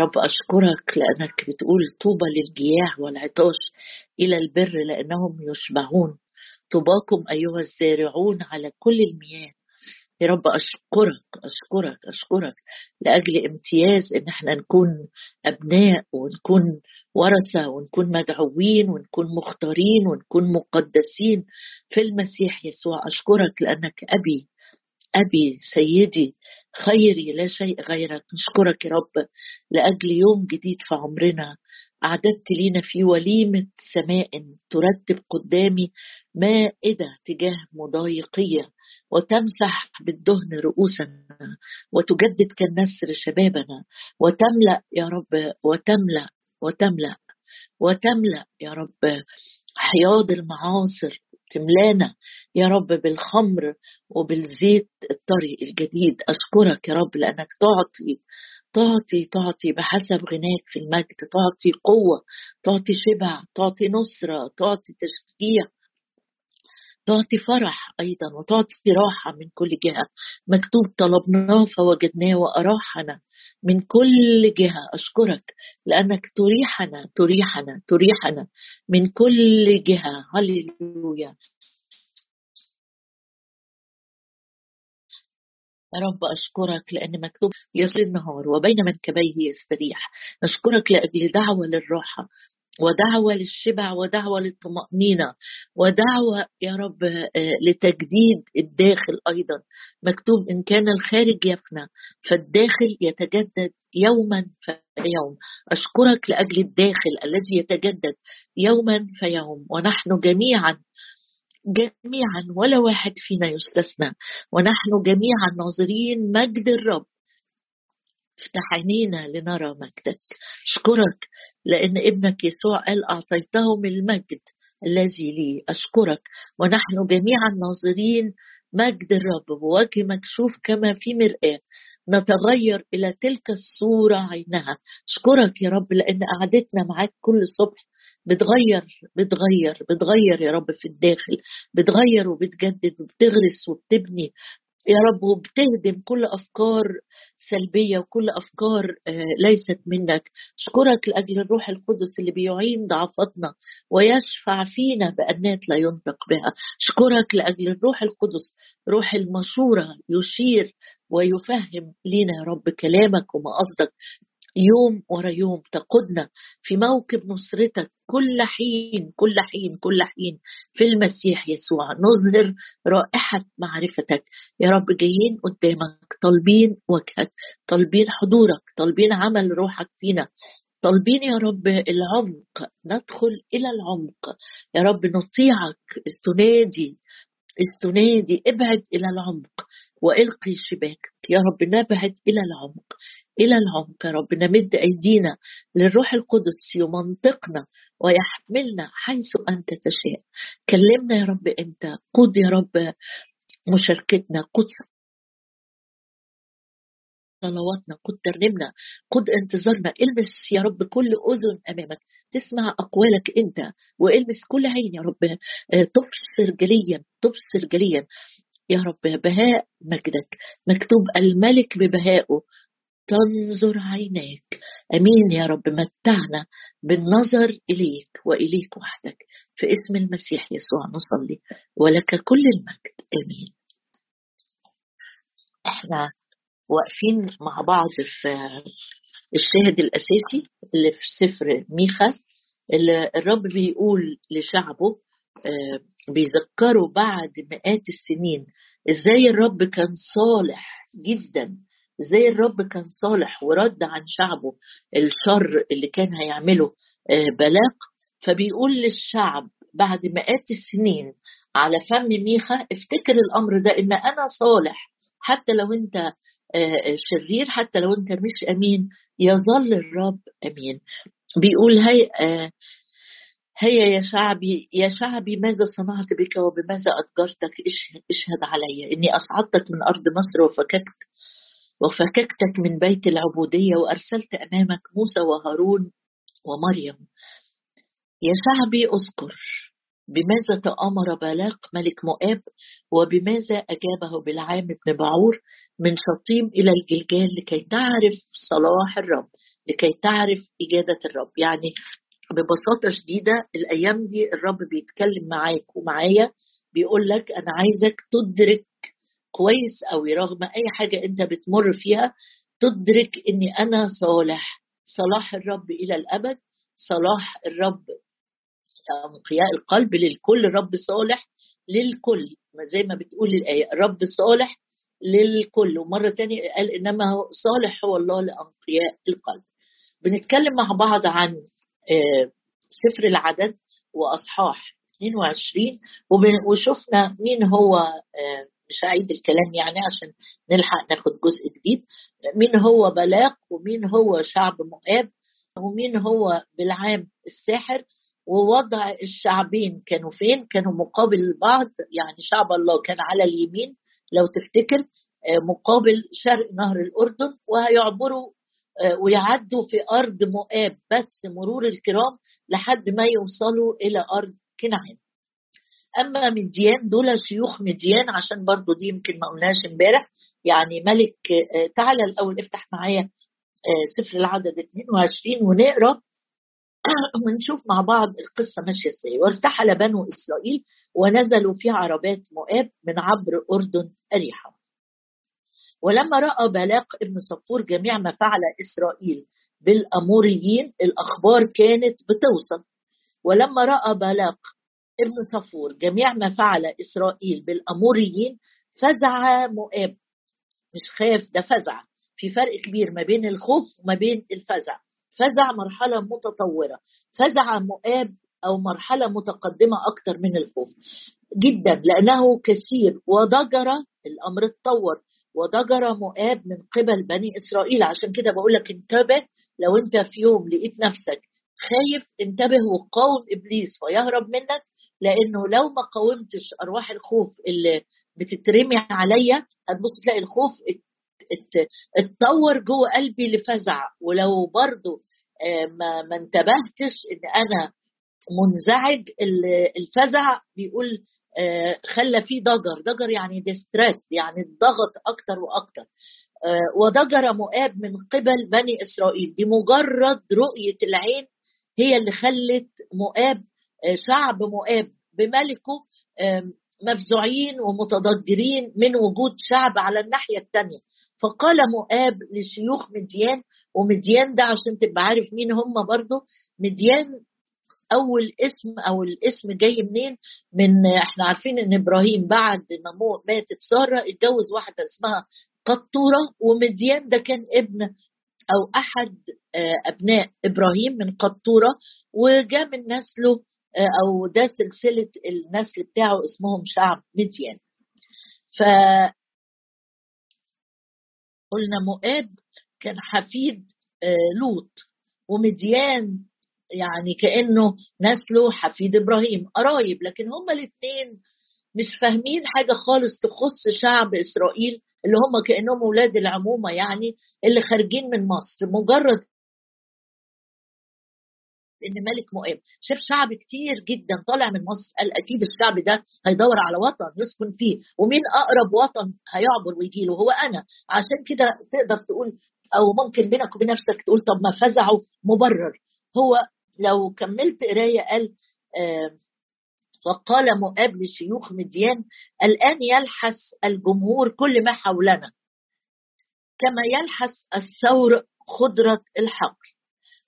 رب أشكرك لأنك بتقول طوبى للجياع والعطاش إلى البر لأنهم يشبعون طوباكم أيها الزارعون على كل المياه. يا رب أشكرك أشكرك أشكرك لأجل امتياز إن إحنا نكون أبناء ونكون ورثة ونكون مدعوين ونكون مختارين ونكون مقدسين في المسيح يسوع. أشكرك لأنك أبي أبي سيدي خيري لا شيء غيرك نشكرك يا رب لأجل يوم جديد في عمرنا. أعددت لينا في وليمة سماء ترتب قدامي مائدة تجاه مضايقية وتمسح بالدهن رؤوسنا وتجدد كالنسر شبابنا. وتملأ يا رب وتملأ وتملأ وتملأ يا رب حياض المعاصر تملانا. يا رب بالخمر وبالزيت الطري الجديد. أشكرك يا رب لأنك تعطي تعطي تعطي بحسب غناك في المجد. تعطي قوة تعطي شبع تعطي نصرة تعطي تشجيع. تعطي فرح أيضا وتعطي راحة من كل جهة. مكتوب طلبناه فوجدناه وأراحنا من كل جهة. أشكرك لأنك تريحنا تريحنا تريحنا من كل جهة. هللويا. يا رب أشكرك لأن مكتوب يصير النهار وبين منكبيه يستريح. نشكرك لأجل دعوة للراحة. ودعوة للشبع ودعوة للطمأنينة ودعوة يا رب آه، لتجديد الداخل أيضا. مكتوب إن كان الخارج يفنى فالداخل يتجدد يوما فيوم. أشكرك لأجل الداخل الذي يتجدد يوما فيوم. ونحن جميعا جميعا ولا واحد فينا يستثنى. ونحن جميعا ناظرين مجد الرب. افتح عينينا لنرى مجدك أشكرك لأن ابنك يسوع قال اعطيتهم المجد الذي لي. أشكرك. ونحن جميعا ناظرين مجد الرب بوجه مكشوف كما في مرآة. نتغير إلى تلك الصورة عينها. أشكرك يا رب لأن قعدتنا معاك كل صبح بتغير بتغير بتغير يا رب في الداخل. بتغير وبتجدد وبتغرس وبتبني. يا رب وبتهدم كل أفكار سلبية وكل أفكار آه، ليست منك. اشكرك لأجل الروح القدس اللي بيعين ضعفتنا ويشفع فينا بأنات لا ينطق بها. اشكرك لأجل الروح القدس روح المشوره يشير ويفهم لنا يا رب كلامك وما قصدك يوم ورا يوم تقودنا في موكب نصرتك كل حين كل حين كل حين. في المسيح يسوع نظهر رائحة معرفتك. يا رب جايين قدامك طالبين وجهك طالبين حضورك طالبين عمل روحك فينا. طالبين يا رب العمق ندخل إلى العمق. يا رب نطيعك استنادي استنادي ابعد إلى العمق والقي شباكك. يا رب نبعد إلى العمق. إلى العمق يا رب نمد أيدينا للروح القدس يمنطقنا ويحملنا حيث أنت تشاء. كلمنا يا رب أنت. قد يا رب مشاركتنا. قد صلواتنا. قد ترنمنا. قد انتظارنا. إلمس يا رب كل أذن أمامك. تسمع أقوالك أنت وإلمس كل عين يا رب. تبصر جليا. تبصر جليا يا رب. بهاء مجدك. مكتوب الملك ببهائه. تنظر عيناك أمين يا رب متعنا بالنظر إليك وإليك وحدك. في اسم المسيح يسوع نصلي ولك كل المجد. أمين. إحنا واقفين مع بعض في الشاهد الأساسي اللي في سفر ميخا اللي الرب بيقول لشعبه آه، بيذكروا بعد مئات السنين إزاي الرب كان صالح جدا إزاي الرب كان صالح ورد عن شعبه الشر اللي كان هيعمله آه، بلاق. فبيقول للشعب بعد مئات السنين على فم ميخا افتكر الأمر ده إن أنا صالح. حتى لو أنت آه، شرير حتى لو أنت مش أمين يظل الرب أمين. بيقول هي آه، هيا يا شعبي يا شعبي ماذا صنعت بك وبماذا أتجرتك اشهد علي إني أصعدتك من أرض مصر وفككت وفككتك من بيت العبودية وأرسلت أمامك موسى وهارون ومريم. يا شعبي أذكر بماذا تآمر بالاق ملك مؤاب وبماذا أجابه بالعام بن بعور من شطيم إلى الجلجال لكي تعرف صلاح الرب لكي تعرف إجادة الرب. يعني ببساطة شديدة الأيام دي الرب بيتكلم معاك ومعايا بيقول لك أنا عايزك تدرك كويس أوي رغم أي حاجة أنت بتمر فيها تدرك أني أنا صالح. صلاح الرب إلى الأبد صلاح الرب أنقياء القلب للكل. رب صالح للكل. زي ما بتقول الآية رب صالح للكل. ومرة تانية قال إنما هو صالح هو الله لأنقياء القلب. بنتكلم مع بعض عن آه، سفر العدد وأصحاح 22 وشفنا مين هو آه، مش هعيد الكلام يعني عشان نلحق ناخد جزء جديد. مين هو بلاق ومين هو شعب مؤاب ومين هو بالعام الساحر ووضع الشعبين كانوا فين؟ كانوا مقابل بعض يعني شعب الله كان على اليمين لو تفتكر آه، مقابل شرق نهر الأردن وهيعبروا آه، ويعدوا في أرض مؤاب بس مرور الكرام لحد ما يوصلوا إلى أرض كنعان. أما مديان دول شيوخ مديان عشان برضو دي يمكن ما قلناش امبارح. يعني ملك آه، تعالى الأول افتح معايا سفر العدد 22 ونقرأ. ونشوف مع بعض القصة ماشية إزاي. وارتحل بنو إسرائيل ونزلوا في عربات مؤاب من عبر أردن أريحة. ولما رأى بلاق ابن صفور جميع ما فعل إسرائيل بالأموريين الأخبار كانت بتوصل. ولما رأى بلاق ابن صفور جميع ما فعل إسرائيل بالأموريين فزع مؤاب. مش خاف ده فزع. في فرق كبير ما بين الخوف وما بين الفزع. فزع مرحلة متطورة. فزع مؤاب أو مرحلة متقدمة أكثر من الخوف. جدا لأنه كثير. وضجر الأمر اتطور. وضجر مؤاب من قبل بني إسرائيل. عشان كده بقول لك انتبه لو أنت في يوم لقيت نفسك خايف انتبه وقاوم إبليس ويهرب منك. لأنه لو ما قاومتش أرواح الخوف اللي بتترمي عليا هتبص تلاقي الخوف اتطور جوه قلبي لفزع. ولو برضو آه، ما, ما انتبهتش إن أنا منزعج الفزع بيقول آه، خلى فيه ضجر. ضجر يعني ديستريس يعني الضغط أكتر وأكتر. آه، وضجر مؤاب من قبل بني إسرائيل. دي مجرد رؤية العين هي اللي خلت مؤاب شعب مؤاب بملكه مفزوعين ومتضجرين من وجود شعب على الناحية الثانية فقال مؤاب لشيوخ مديان ومديان ده عشان تبقى عارف مين هم برضه مديان أول اسم أو الاسم جاي منين؟ من إحنا عارفين إن إبراهيم بعد ما ماتت سارة اتجوز واحدة اسمها قطورة ومديان ده كان ابن أو أحد آه، أبناء إبراهيم من قطورة وجاء من نسله أو ده سلسلة النسل بتاعه اسمهم شعب مديان ف قلنا مؤاب كان حفيد آه، لوط ومديان يعني كأنه نسله حفيد إبراهيم قرايب لكن هما الاثنين مش فاهمين حاجة خالص تخص شعب إسرائيل اللي هم كأنهم أولاد العمومة يعني اللي خارجين من مصر. مجرد إن ملك مؤاب شاف شعب كتير جدا طالع من مصر قال أكيد الشعب ده هيدور على وطن يسكن فيه ومين أقرب وطن هيعبر ويجي له هو أنا. عشان كده تقدر تقول أو ممكن بينك وبين نفسك تقول طب ما فزعوا مبرر. هو لو كملت قراية قال آه مؤاب لشيوخ مديان الآن يلحس الجمهور كل ما حولنا كما يلحس الثور خضرة الحقل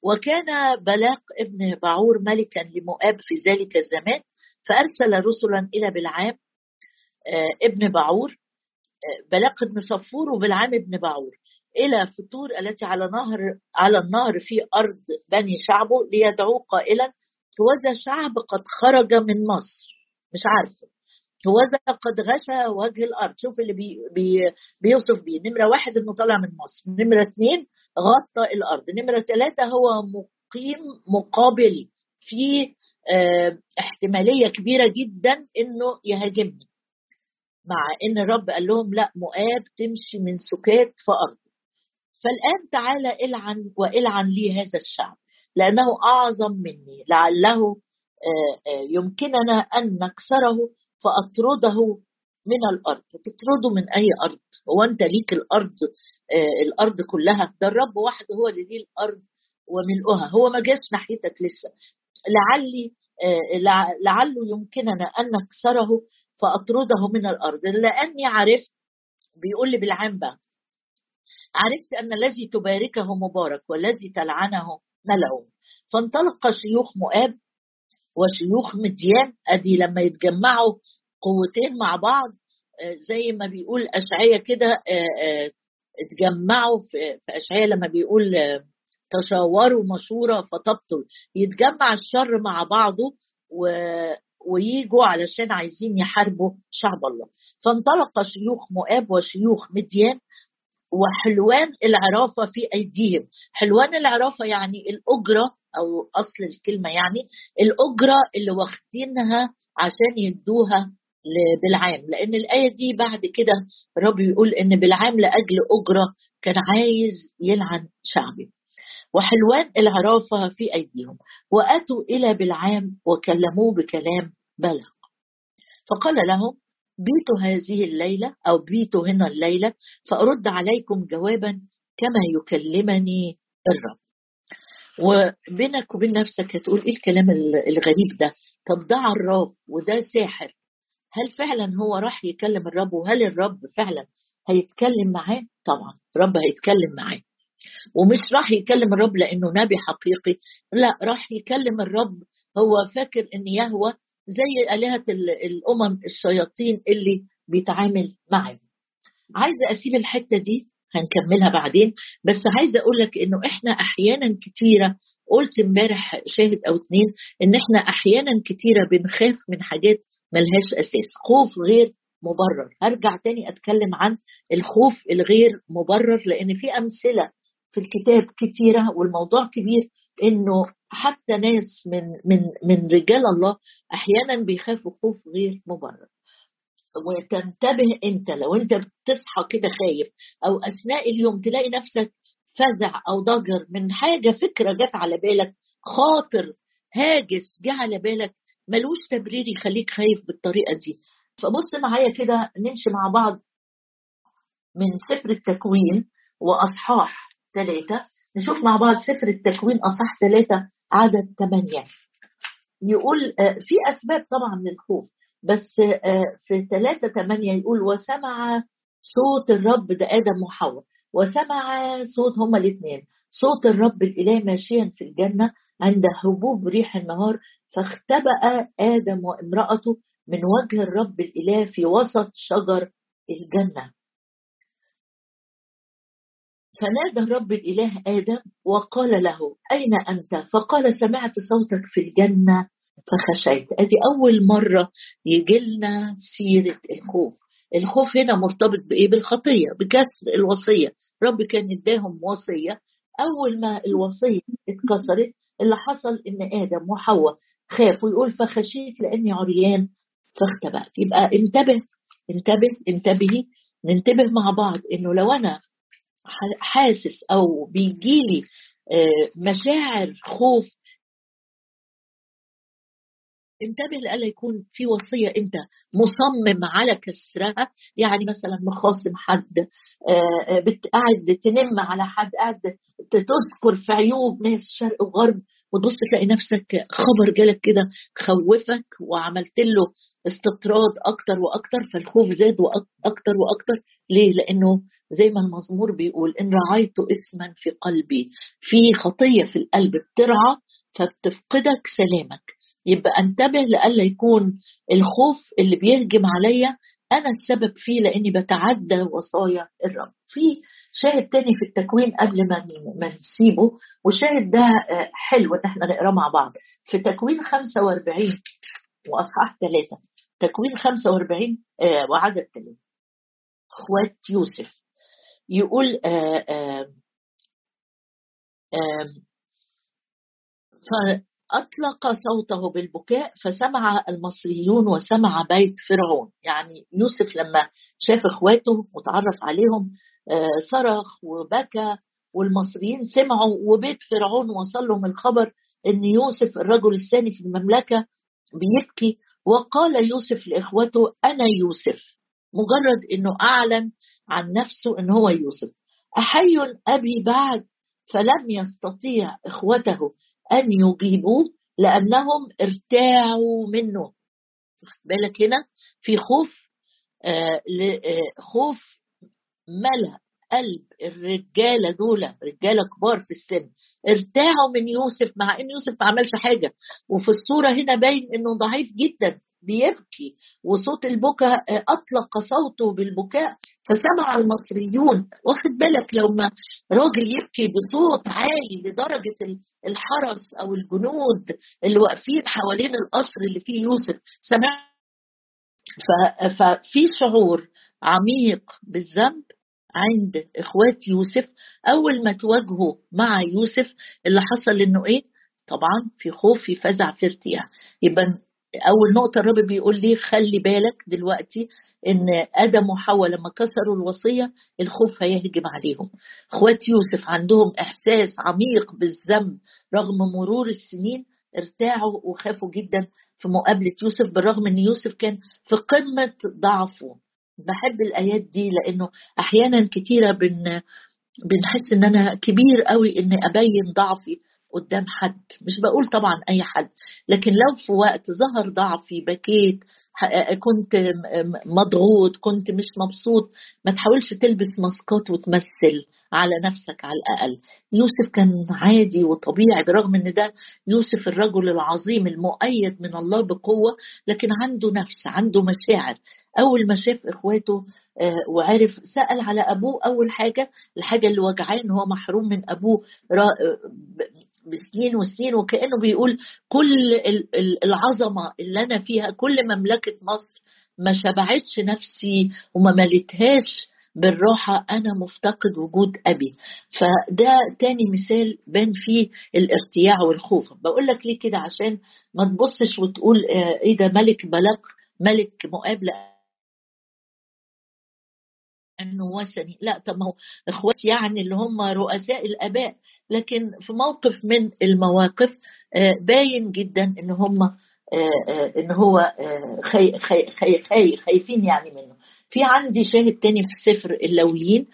وكان بلاق ابن بعور ملكا لمؤاب في ذلك الزمان فأرسل رسلا إلى بلعام آه، ابن بعور آه، بلاق ابن صفور وبلعام ابن بعور إلى فتور التي على نهر على النهر في أرض بني شعبه ليدعوه قائلا هوذا شعب قد خرج من مصر. مش عارفة. هوذا قد غشى وجه الأرض. شوف اللي بي بي بيوصف بيه. نمرة واحد إنه طالع من مصر. نمرة اثنين غطى الأرض. نمرة ثلاثة هو مقيم مقابل في آه احتمالية كبيرة جدا إنه يهاجمني. مع إن الرب قال لهم لا مؤاب تمشي من سكات في ارضه فالآن تعالى إلعن وإلعن لي هذا الشعب لأنه أعظم مني. لعله يمكننا أن نكسره فأطرده من الأرض. تطرده من أي أرض؟ هو أنت ليك الأرض الأرض كلها. ده الرب وحده هو اللي ليه الأرض وملؤها. هو ما جاش ناحيتك لسه. لعلي لعله يمكننا أن نكسره فأطرده من الأرض. لأني عرفت بيقول لي بالعام بقى عرفت أن الذي تباركه مبارك والذي تلعنه ملعون فانطلق شيوخ مؤاب وشيوخ مديان ادي لما يتجمعوا قوتين مع بعض آه، زي ما بيقول اشعيا كده آه، آه، اتجمعوا في اشعيا لما بيقول تشاوروا مشورة فتبطل. يتجمع الشر مع بعضه و... ويجوا علشان عايزين يحاربوا شعب الله. فانطلق شيوخ مؤاب وشيوخ مديان وحلوان العرافة في أيديهم. حلوان العرافة يعني الأجرة أو أصل الكلمة يعني الأجرة اللي واخدينها عشان يدوها بالعام. لأن الآية دي بعد كده الرب يقول إن بالعام لأجل أجرة كان عايز يلعن شعبه وحلوان العرافة في أيديهم. وأتوا إلى بالعام وكلموه بكلام بلغ. فقال لهم بيتوا هذه الليلة أو بيتوا هنا الليلة فأرد عليكم جوابا كما يكلمني الرب. وبينك وبين نفسك هتقول إيه الكلام الغريب ده؟ طب ده عراف وده ساحر. هل فعلا هو راح يكلم الرب؟ وهل الرب فعلا هيتكلم معاه؟ طبعا الرب هيتكلم معاه. ومش راح يكلم الرب لأنه نبي حقيقي. لا راح يكلم الرب. هو فاكر إن يهوى زي آلهة الأمم الشياطين اللي بيتعامل معاهم عايزة أسيب الحتة دي هنكملها بعدين. بس عايزة أقول لك إنه إحنا أحيانا كتيرة قلت امبارح شاهد أو اتنين إن إحنا أحيانا كتيرة بنخاف من حاجات ملهاش أساس خوف غير مبرر. هرجع تاني أتكلم عن الخوف الغير مبرر لأن في أمثلة في الكتاب كتيرة والموضوع كبير إنه حتى ناس من من من رجال الله أحيانا بيخافوا خوف غير مبرر. وتنتبه انت لو انت بتصحى كده خايف أو اثناء اليوم تلاقي نفسك فزع أو ضجر من حاجة فكرة جت على بالك خاطر هاجس جه على بالك ملوش تبرير يخليك خايف بالطريقة دي. فبص معايا كده نمشي مع بعض من سفر التكوين وأصحاح ثلاثة. نشوف مع بعض سفر التكوين أصحاح ثلاثة عدد ثمانية. يقول آه، في أسباب طبعا للخوف. بس آه، في ثلاثة ثمانية يقول وسمع صوت الرب ده آدم وحواء. وسمع صوت هما الاثنين صوت الرب الإله ماشيا في الجنة عند هبوب ريح النهار فاختبأ آدم وامرأته من وجه الرب الإله في وسط شجر الجنة. فنادى الرب الإله آدم وقال له أين أنت؟ فقال سمعت صوتك في الجنة. فخشيت. أدي أول مرة يجي لنا سيرة الخوف. الخوف هنا مرتبط بإيه؟ بالخطية بكسر الوصية. رب كان اداهم وصية. أول ما الوصية اتكسرت اللي حصل إن آدم وحواء خافوا. يقول فخشيت لأني عريان فاختبأت. يبقى انتبه انتبه انتبهي. ننتبه مع بعض إنه لو أنا حاسس أو بيجيلي آه، مشاعر خوف انتبه لألا يكون في وصية أنت مصمم على كسرها. يعني مثلا مخاصم حد آه، آه، قاعد تنم على حد قاعد تذكر في عيوب ناس شرق وغرب. وتبص تلاقي نفسك خبر جالك كده خوفك وعملت له استطراد أكتر وأكتر فالخوف زاد وأكتر وأكتر. ليه؟ لأنه زي ما المزمور بيقول إن رعيت اسما في قلبي. في خطية في القلب بترعى فبتفقدك سلامك. يبقى أنتبه لألا يكون الخوف اللي بيهجم عليا أنا السبب فيه لإني بتعدى وصايا الرب. في شاهد تاني في التكوين قبل ما ما نسيبه والشاهد ده آه، حلو إن إحنا نقرأه مع بعض. في تكوين 45 وأصحاح ثلاثة. تكوين 45 آه، وعدد ثلاثة أخوات يوسف. يقول آآ آآ آآ فأطلق صوته بالبكاء فسمع المصريون وسمع بيت فرعون. يعني يوسف لما شاف إخواته وتعرف عليهم صرخ وبكى والمصريين سمعوا وبيت فرعون وصل لهم الخبر إن يوسف الرجل الثاني في المملكة بيبكي. وقال يوسف لاخوته أنا يوسف. مجرد إنه أعلن عن نفسه إن هو يوسف. أحي أبي بعد فلم يستطيع إخوته أن يجيبوه لأنهم ارتاعوا منه. بالك هنا؟ في خوف آه, آه، خوف ملأ قلب الرجالة دول رجالة كبار في السن ارتاعوا من يوسف مع إن يوسف ما عملش حاجة. وفي الصورة هنا باين إنه ضعيف جدا بيبكي وصوت البكاء آه، أطلق صوته بالبكاء. فسمع المصريون واخد بالك لو ما راجل يبكي بصوت عالي لدرجة الحرس أو الجنود اللي واقفين حوالين القصر اللي فيه يوسف. سمع ففي شعور عميق بالذنب عند إخوات يوسف. أول ما تواجهوا مع يوسف اللي حصل إنه إيه؟ طبعا في خوف في فزع في ارتياح. يبقى أول نقطة الرب بيقول لي خلي بالك دلوقتي إن آدم وحواء لما كسروا الوصية الخوف هيهجم عليهم. إخوات يوسف عندهم إحساس عميق بالذنب رغم مرور السنين ارتاعوا وخافوا جدا في مقابلة يوسف بالرغم إن يوسف كان في قمة ضعفه. بحب الآيات دي لأنه أحيانا كتيرة بن بنحس إن أنا كبير قوي اني أبين ضعفي. قدام حد. مش بقول طبعا أي حد لكن لو في وقت ظهر ضعفي بكيت كنت مضغوط كنت مش مبسوط. ما تحاولش تلبس ماسكات وتمثل على نفسك على الأقل. يوسف كان عادي وطبيعي برغم إن ده يوسف الرجل العظيم المؤيد من الله بقوة لكن عنده نفس عنده مشاعر. أول ما شاف إخواته آه، وعرف سأل على أبوه أول حاجة الحاجة اللي وجعاه إن هو محروم من أبوه بسنين وسنين وكأنه بيقول كل العظمة اللي أنا فيها كل مملكة مصر ما شبعتش نفسي وما ملتهاش بالراحة أنا مفتقد وجود أبي. فده تاني مثال بان فيه الارتياع والخوف. بقول لك ليه كده؟ عشان ما تبصش وتقول آه، إيه ده؟ ملك بلق ملك مؤاب. لا. إنه وثني لا طب ما هو إخوات يعني اللي هم رؤساء الآباء. لكن في موقف من المواقف آه، باين جدا إن هم إن هو خي خي خي خي خايفين يعني منه. في عندي شاهد تاني في سفر اللويين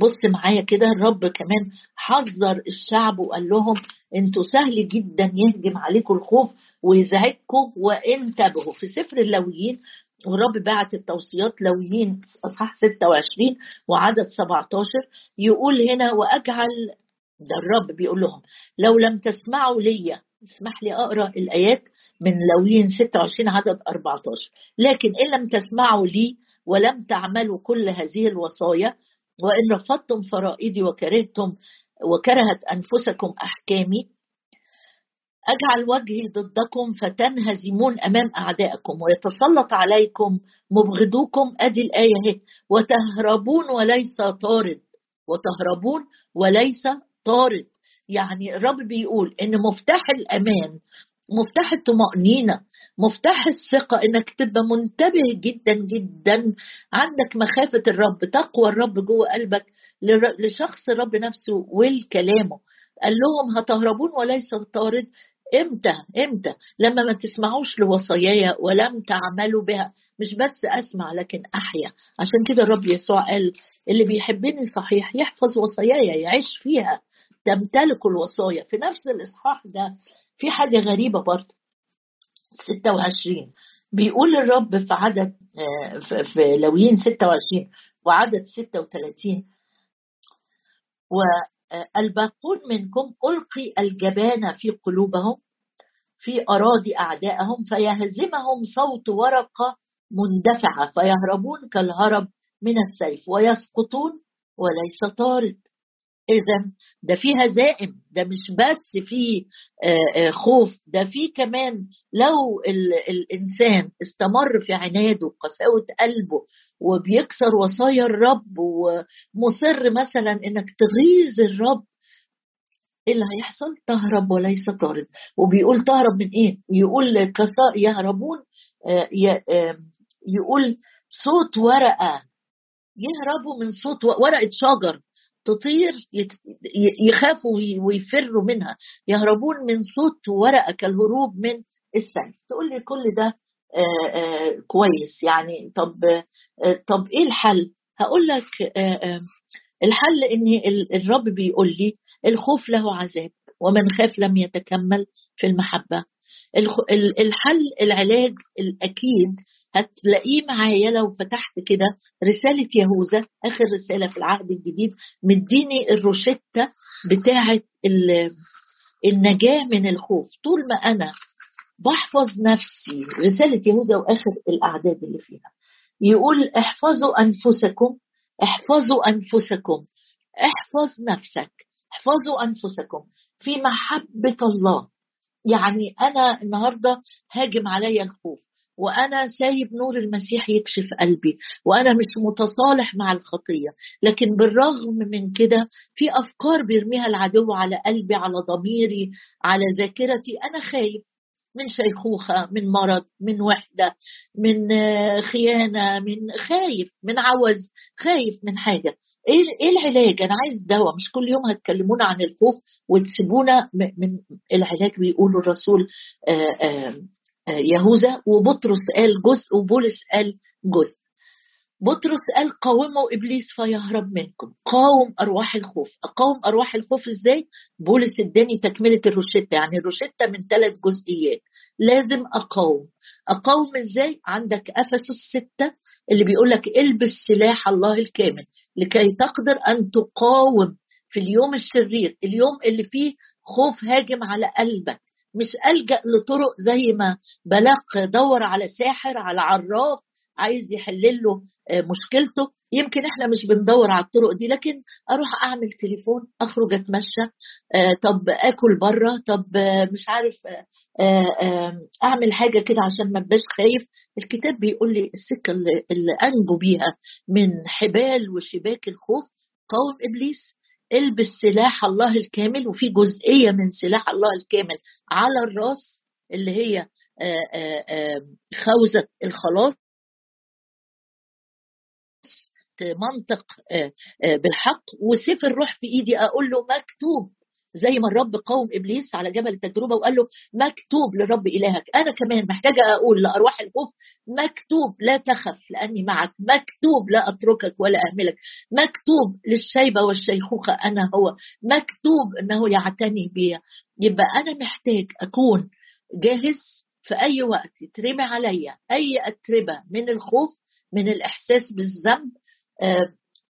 بص معايا كده الرب كمان حذر الشعب وقال لهم أنتوا سهل جدا يهجم عليكم الخوف ويزعجكم وانتبهوا في سفر اللويين والرب بعت التوصيات لويين أصحاح 26 وعدد 17 يقول هنا وأجعل ده الرب بيقول لهم لو لم تسمعوا لي اسمح لي أقرأ الآيات من لويين 26 عدد 14 لكن إن لم تسمعوا لي ولم تعملوا كل هذه الوصايا وإن رفضتم فرائدي وكرهتم وكرهت أنفسكم أحكامي أجعل وجهي ضدكم فتنهزمون أمام أعدائكم ويتسلط عليكم مبغضوكم. أدي الآية هي وتهربون وليس طارد. وتهربون وليس طارد. يعني الرب بيقول إن مفتاح الأمان مفتاح الطمأنينة مفتاح الثقة إنك تبقى منتبه جدا جدا. عندك مخافة الرب تقوى الرب جوه قلبك لشخص الرب نفسه والكلامه قال لهم هتهربون وليس طارد. إمتى؟ إمتى؟ لما ما تسمعوش لوصاياي ولم تعملوا بها. مش بس أسمع لكن أحيا. عشان كده الرب يسوع قال اللي بيحبني صحيح يحفظ وصاياي يعيش فيها. تمتلك الوصايا. في نفس الإصحاح ده في حاجة غريبة برضه. 26 بيقول الرب في عدد آه، في لويين 26 وعدد 36 الباقون منكم ألقي الجبان في قلوبهم في أراضي أعدائهم فيهزمهم صوت ورقة مندفعة فيهربون كالهرب من السيف ويسقطون وليس طارد. إذا ده في هزائم ده مش بس في آه، آه، خوف ده في كمان لو الإنسان استمر في عناده وقساوه قلبه وبيكسر وصايا الرب ومصر مثلا إنك تغيظ الرب إيه اللي هيحصل؟ تهرب وليس طارد وبيقول تهرب من إيه؟ يقول يهربون آه، يقول صوت ورقة يهربوا من صوت ورقة شجر تطير يخافوا ويفروا منها. يهربون من صوت ورقة كالهروب من السيف تقول لي كل ده آآ آآ كويس. يعني طب طب إيه الحل؟ هقول لك الحل إن الرب بيقول لي الخوف له عذاب ومن خاف لم يتكمل في المحبة. الحل العلاج الأكيد هتلاقيه معايا لو فتحت كده رسالة يهوذا آخر رسالة في العهد الجديد مديني الروشتة بتاعه النجاة من الخوف. طول ما أنا بحفظ نفسي رسالة يهوذا وآخر الأعداد اللي فيها. يقول احفظوا أنفسكم احفظوا أنفسكم احفظ نفسك احفظوا أنفسكم في محبة الله. يعني أنا النهارده هاجم عليا الخوف وأنا سايب نور المسيح يكشف قلبي وأنا مش متصالح مع الخطية. لكن بالرغم من كده في أفكار بيرميها العدو على قلبي على ضميري على ذاكرتي. أنا خايف من شيخوخة من مرض من وحدة من خيانة من خايف من عوز خايف من حاجة. إيه إيه العلاج؟ أنا عايز دواء مش كل يوم هتكلمونا عن الخوف وتسيبونا من العلاج بيقولوا الرسول يهوذا وبطرس قال جزء وبولس قال جزء. بطرس قال قاوموا إبليس فيهرب منكم. قاوم أرواح الخوف. اقاوم أرواح الخوف إزاي؟ بولس اداني تكملة الروشتة يعني الروشتة من ثلاث جزئيات. لازم أقاوم. أقاوم إزاي؟ عندك أفسس ستة اللي بيقول لك إلبس سلاح الله الكامل لكي تقدر أن تقاوم في اليوم الشرير اليوم اللي فيه خوف هاجم على قلبك مش ألجأ لطرق زي ما بلاق دور على ساحر على عراف عايز يحل له آه، مشكلته. يمكن إحنا مش بندور على الطرق دي لكن أروح أعمل تليفون أخرج أتمشى آه طب آكل بره طب آه مش عارف آه آه أعمل حاجة كده عشان ما أبقاش خايف. الكتاب بيقول لي السكة اللي, اللي أنجو بيها من حبال وشباك الخوف قوم إبليس إلبس سلاح الله الكامل وفي جزئية من سلاح الله الكامل على الراس اللي هي آه، آه، خوذة الخلاص. منطق آه، آه، بالحق وسيف الروح في إيدي. أقول له مكتوب زي ما الرب قوم إبليس على جبل التجربة وقال له مكتوب لرب إلهك. أنا كمان محتاجة أقول لأرواح الخوف مكتوب لا تخف لأني معك مكتوب لا أتركك ولا أهملك مكتوب للشيبة والشيخوخة أنا هو مكتوب إنه يعتني بي. يبقى أنا محتاج أكون جاهز في أي وقت يترمي عليا أي أتربة من الخوف من الإحساس بالذنب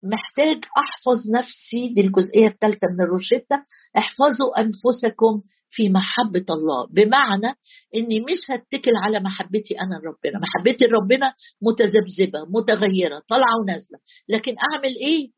محتاج أحفظ نفسي دي الجزئية الثالثه من الروشتة. احفظوا أنفسكم في محبة الله. بمعنى إني مش هتكل على محبتي أنا لربنا. محبتي لربنا متذبذبة متغيرة طالعة ونازلة. لكن أعمل إيه؟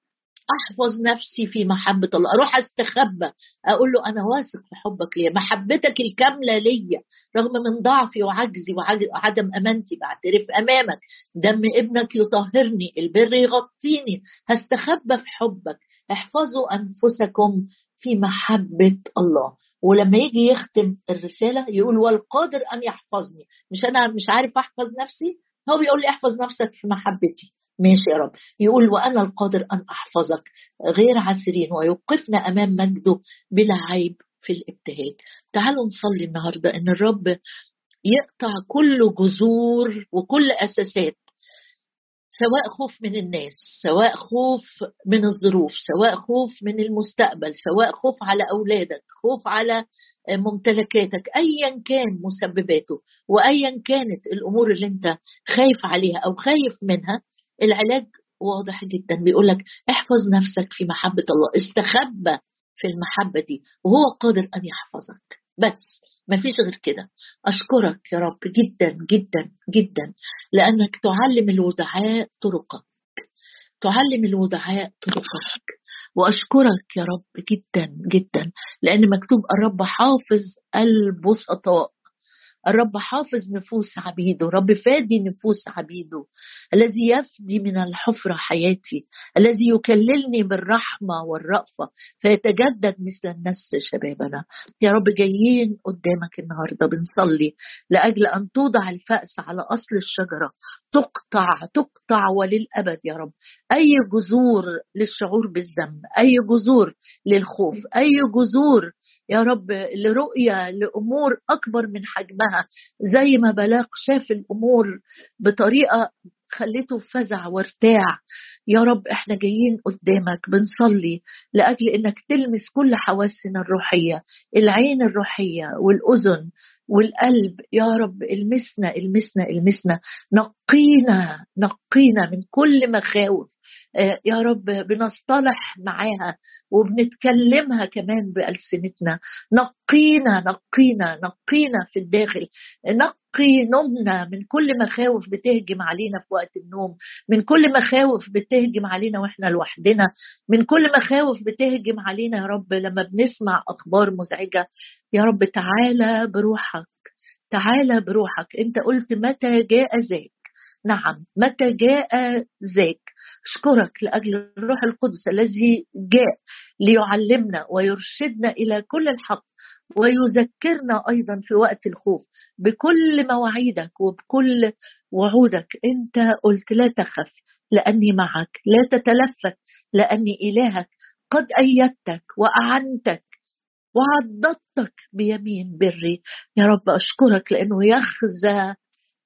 أحفظ نفسي في محبة الله. أروح أستخبى. أقول له أنا واثق في حبك ليا. محبتك الكاملة ليا. رغم من ضعفي وعجزي وعدم أمانتي. بعترف أمامك. دم ابنك يطهرني. البر يغطيني. هستخبى في حبك. احفظوا أنفسكم في محبة الله. ولما يجي يختم الرسالة يقول والقادر أن يحفظني. مش أنا مش عارف أحفظ نفسي؟ هو بيقول لي احفظ نفسك في محبتي. ماشي يا رب. يقول وأنا القادر أن أحفظك غير عسرين ويوقفنا أمام مجده بلا عيب في الابتهاج تعالوا نصلي النهاردة إن الرب يقطع كل جذور وكل أساسات سواء خوف من الناس سواء خوف من الظروف سواء خوف من المستقبل سواء خوف على أولادك خوف على ممتلكاتك أيا كان مسبباته وأيا كانت الأمور اللي أنت خايف عليها أو خايف منها العلاج واضح جدا. بيقول لك احفظ نفسك في محبة الله استخبى في المحبة دي وهو قادر أن يحفظك. بس ما فيش غير كده. أشكرك يا رب جدا جدا جدا لأنك تعلم الودعاء طرقك. تعلم الودعاء طرقك. وأشكرك يا رب جدا جدا لأن مكتوب الرب حافظ البسطاء. الرب حافظ نفوس عبيده رب فادي نفوس عبيده الذي يفدي من الحفرة حياتي الذي يكللني بالرحمة والرأفة فيتجدد مثل النسر شبابنا. يا رب جايين قدامك النهاردة بنصلي لأجل أن توضع الفأس على أصل الشجرة. تقطع تقطع وللأبد يا رب. أي جذور للشعور بالذنب أي جذور للخوف أي جذور يا رب لرؤية لأمور أكبر من حجمها. زي ما بلاق شاف الأمور بطريقة خليته فزع وارتاع. يا رب إحنا جايين قدامك بنصلي لأجل إنك تلمس كل حواسنا الروحية العين الروحية والأذن والقلب. يا رب المسنا المسنا المسنا. نقينا نقينا من كل مخاوف. آه، يا رب بنصطلح معاها وبنتكلمها كمان بألسنتنا. نقينا نقينا نقينا في الداخل. نقي نومنا من كل مخاوف بتهجم علينا في وقت النوم من كل مخاوف بتهجم علينا وإحنا لوحدنا. من كل مخاوف بتهجم علينا يا رب. لما بنسمع أخبار مزعجة يا رب تعالى بروحك تعالى بروحك. أنت قلت متى جاء ذاك؟ نعم متى جاء ذاك؟ اشكرك لأجل الروح القدس الذي جاء ليعلمنا ويرشدنا إلى كل الحق ويذكرنا أيضا في وقت الخوف بكل مواعيدك وبكل وعودك. أنت قلت لا تخف لأني معك لا تتلفت لأني إلهك. قد أيدتك وأعنتك وعضدتك بيمين بري. يا رب أشكرك لأنه يخزى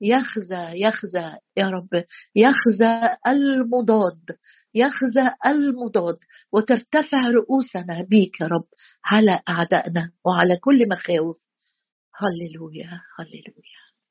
يخزى يخزى يا رب. يخزى المضاد يخزى المضاد. وترتفع رؤوسنا بيك يا رب على أعدائنا وعلى كل مخاوف. هللويا هللويا.